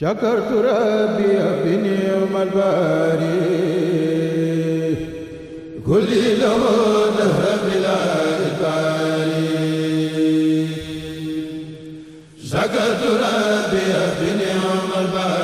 shakartu rabbi bi ni'mal baari kulli lahu dahra bila shakartu rabbi bi ni'mal baari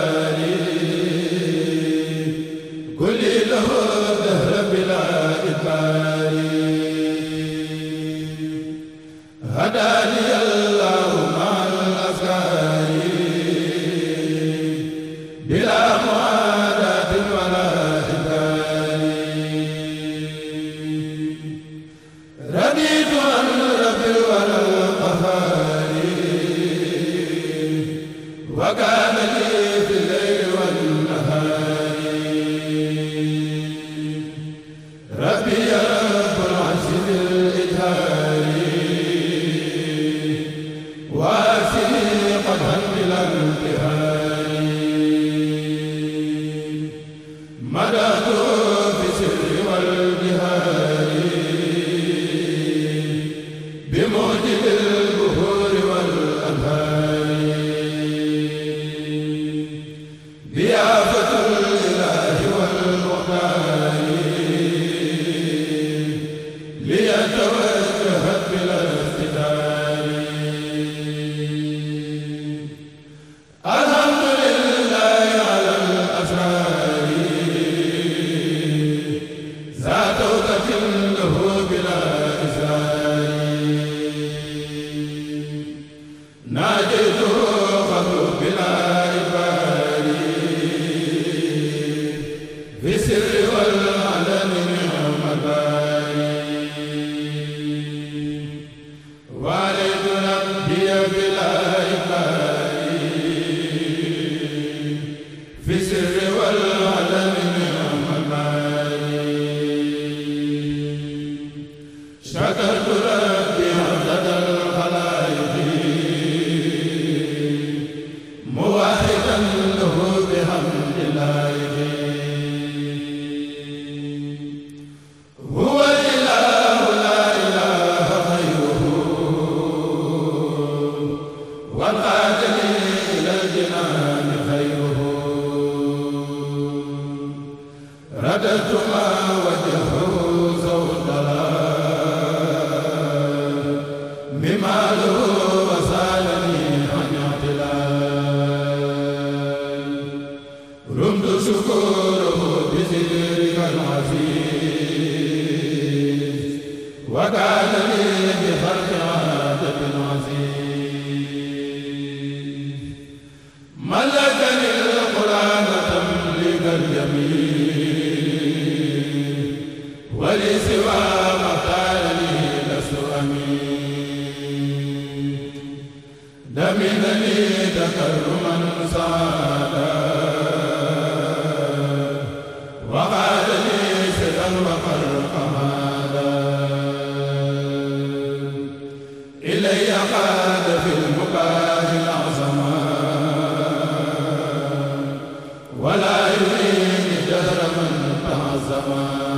ولا يريد جهر من تعظم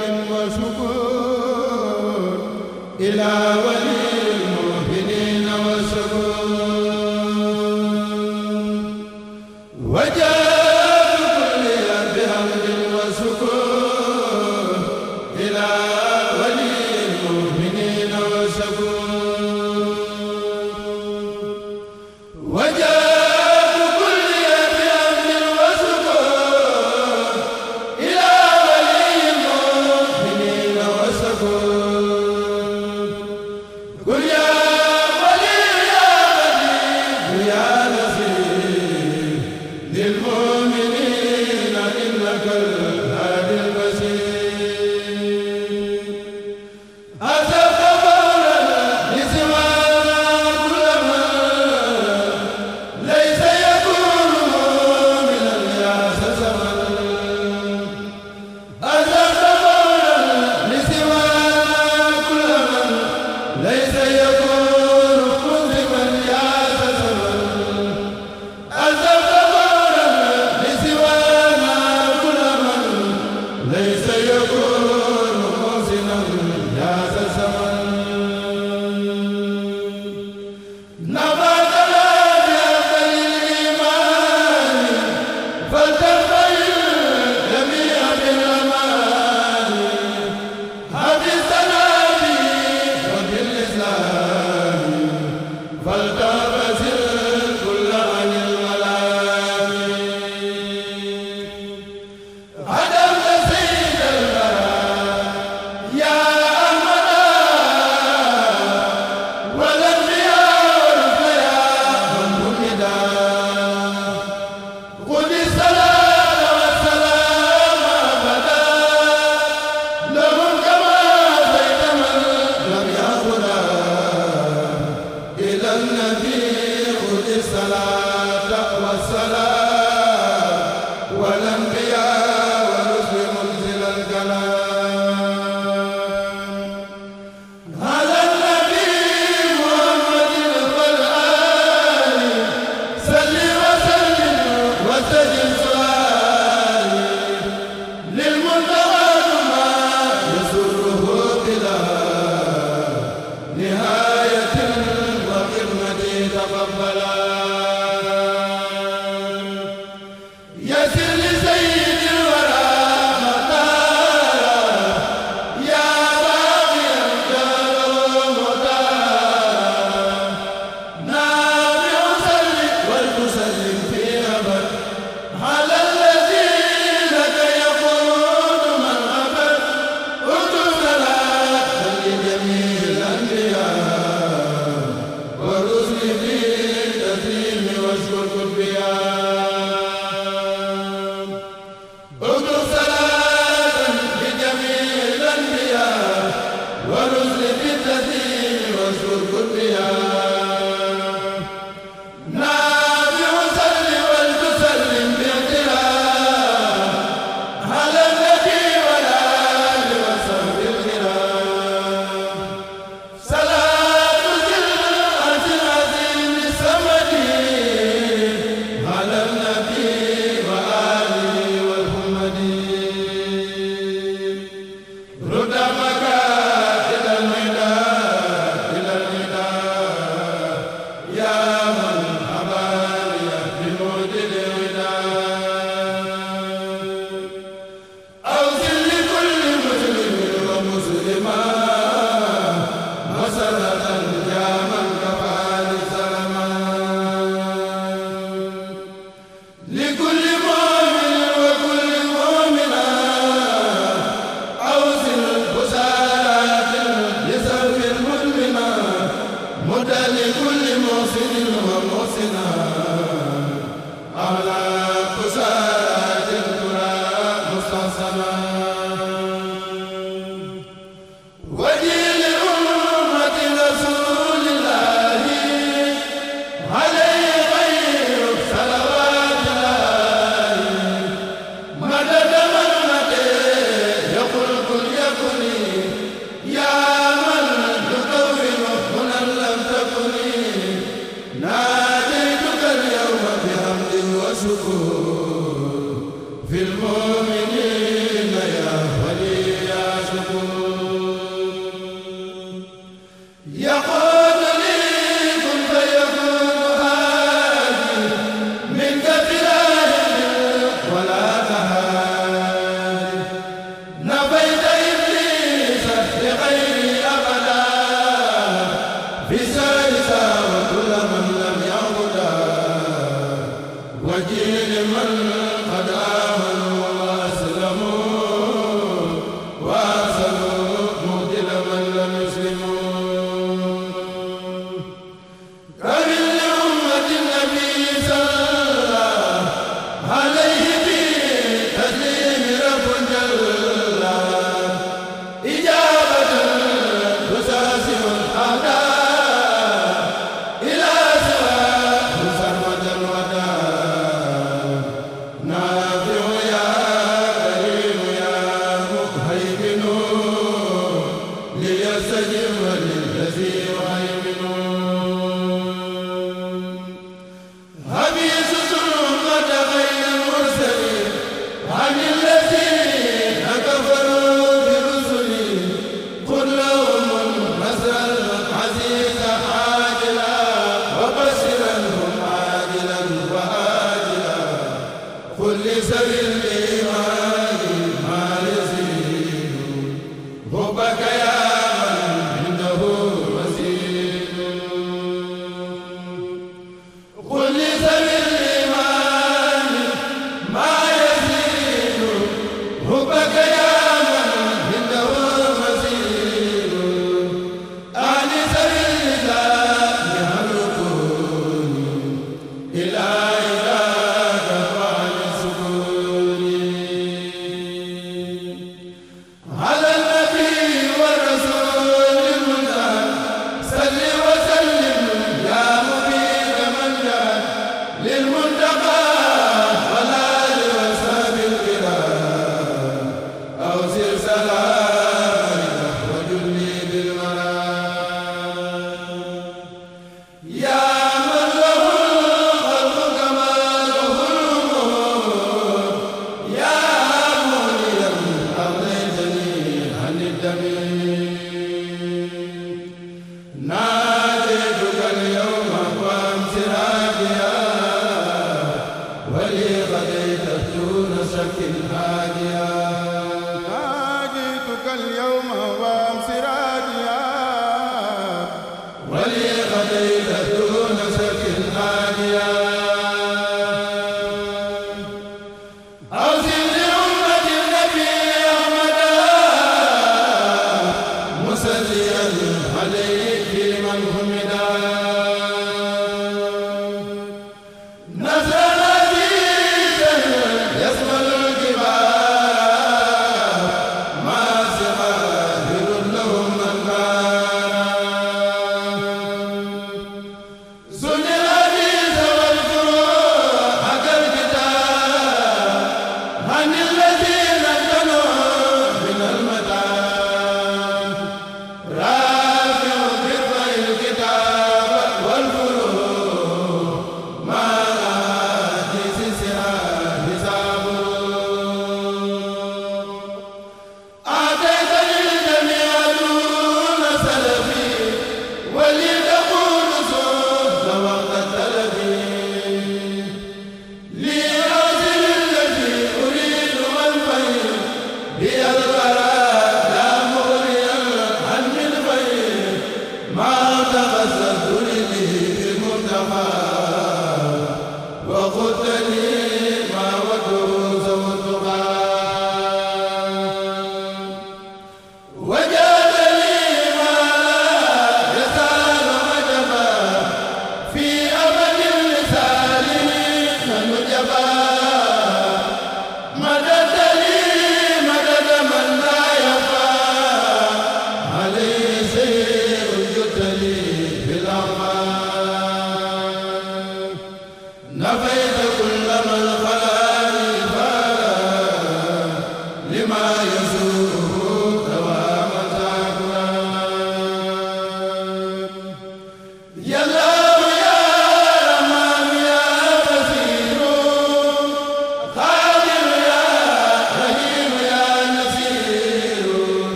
وشكر إلى ولي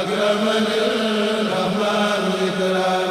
أكرمني الرحمن إكراما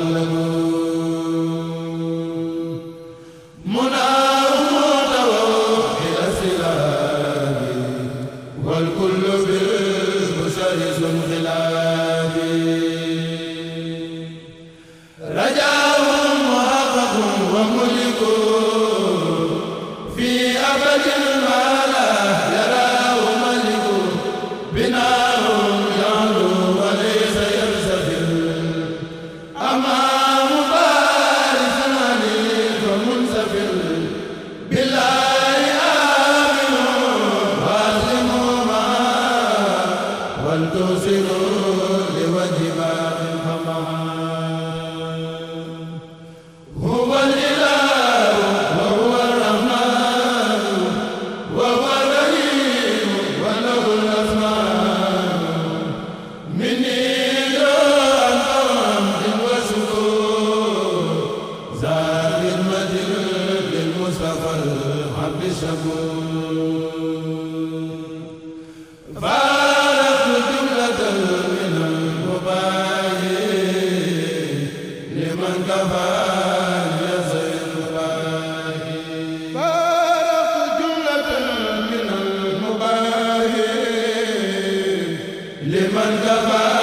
وسلم liman dafa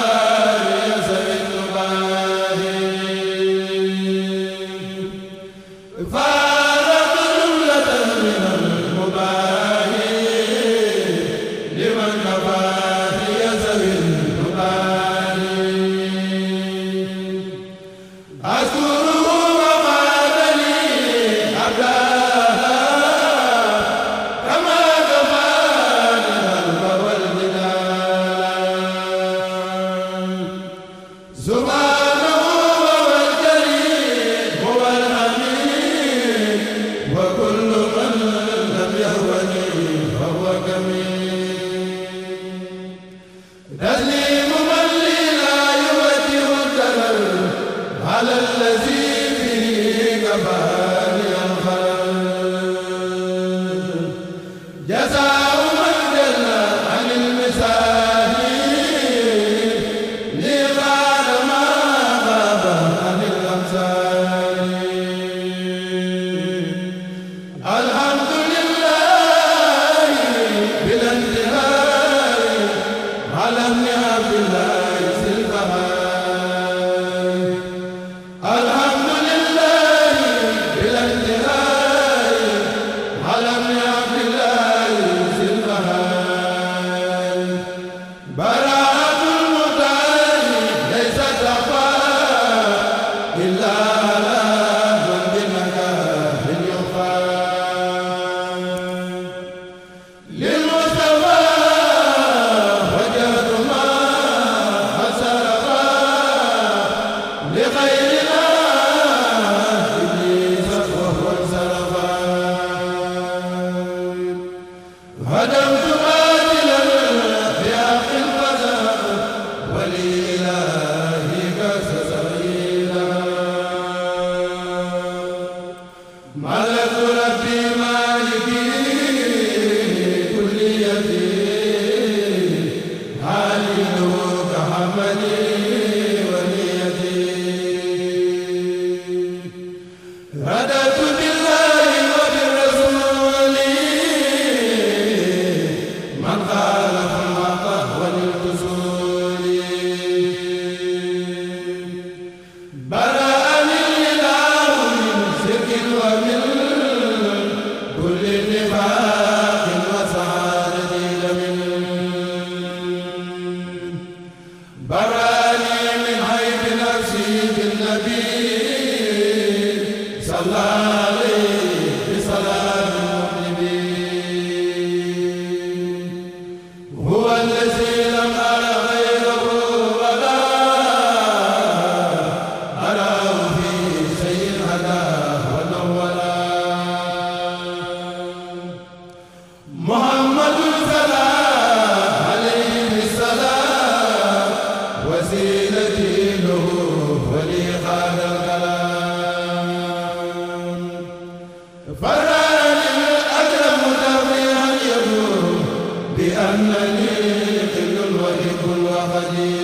قدير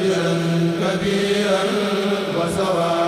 أجرا كبيرا وثوابا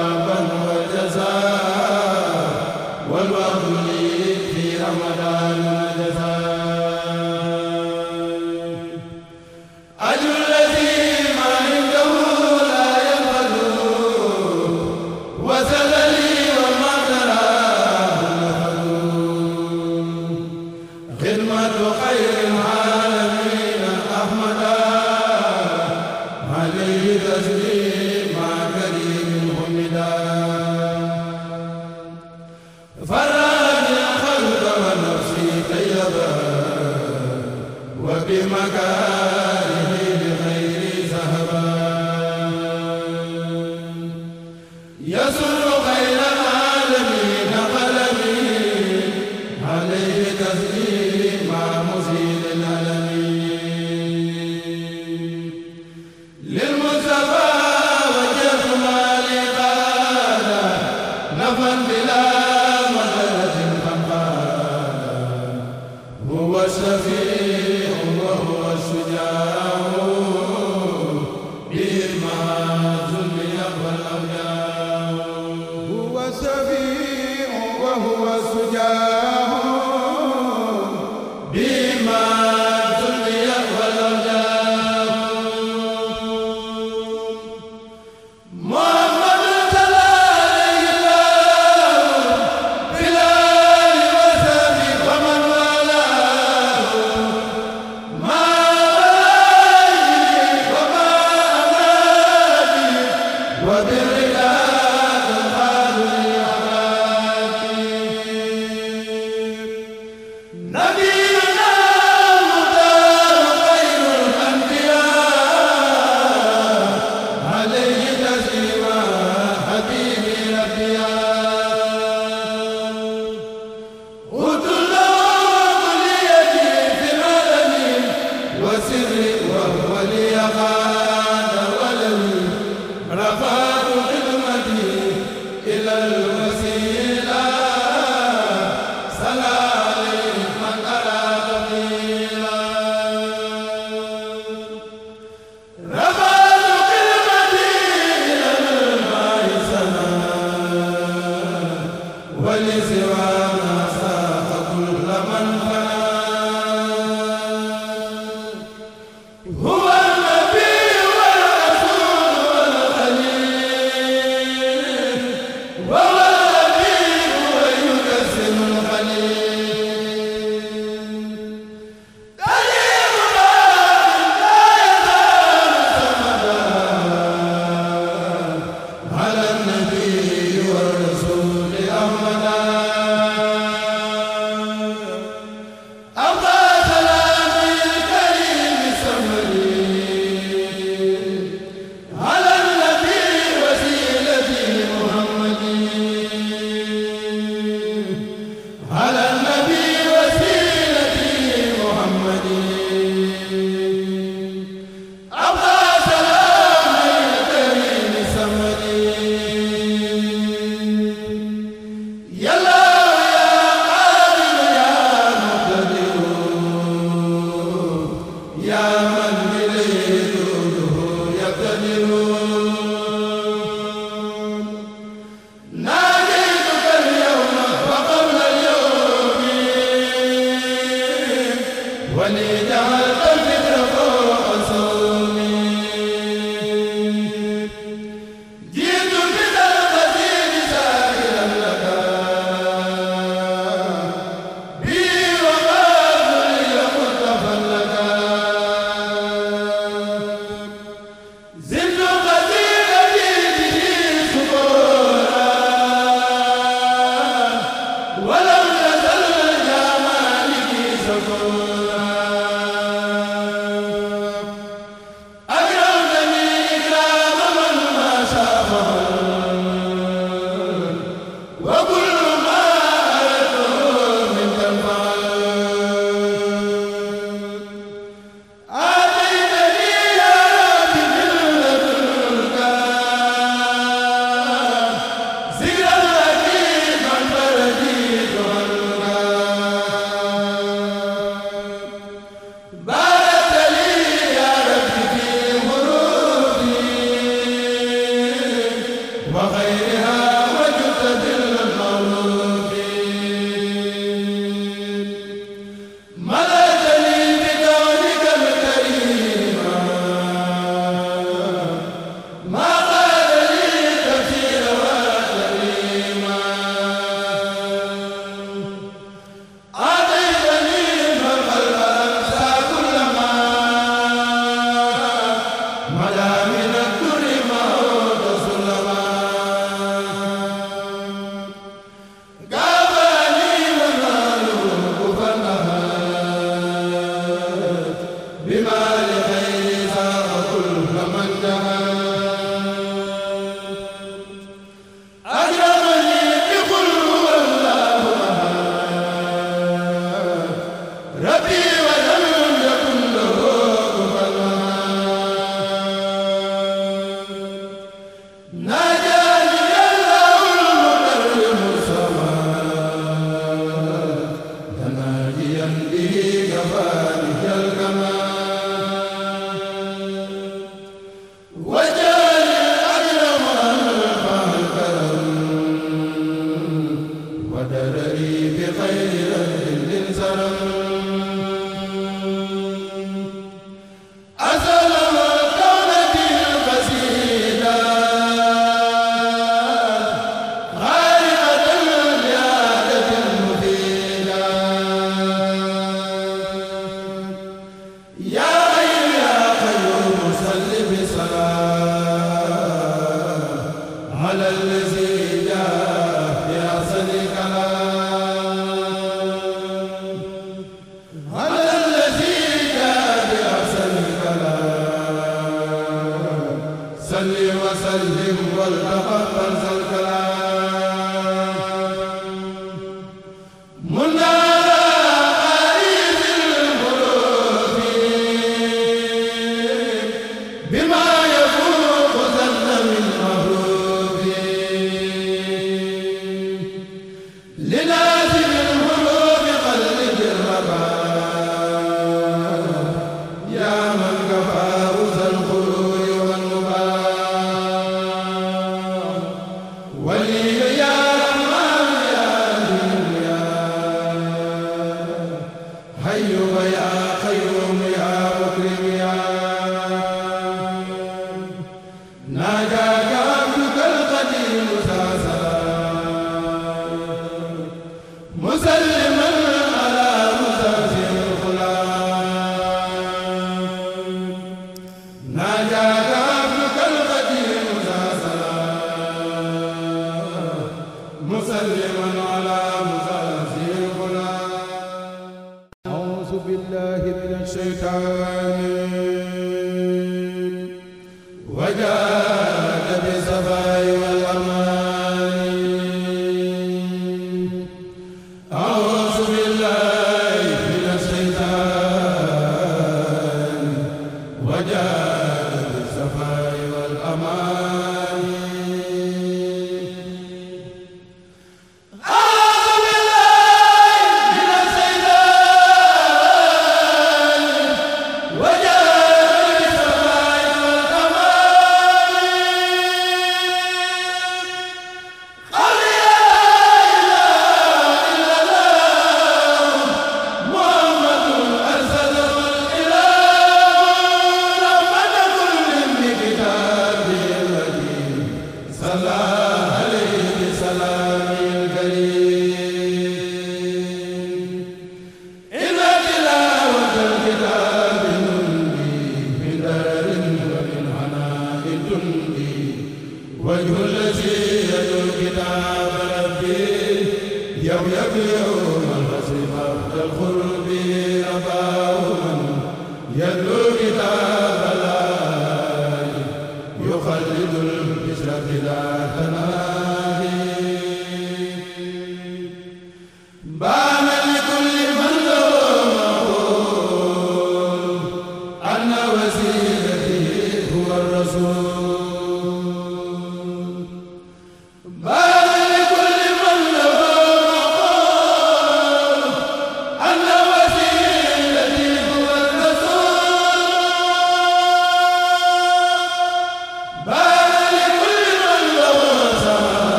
Amém.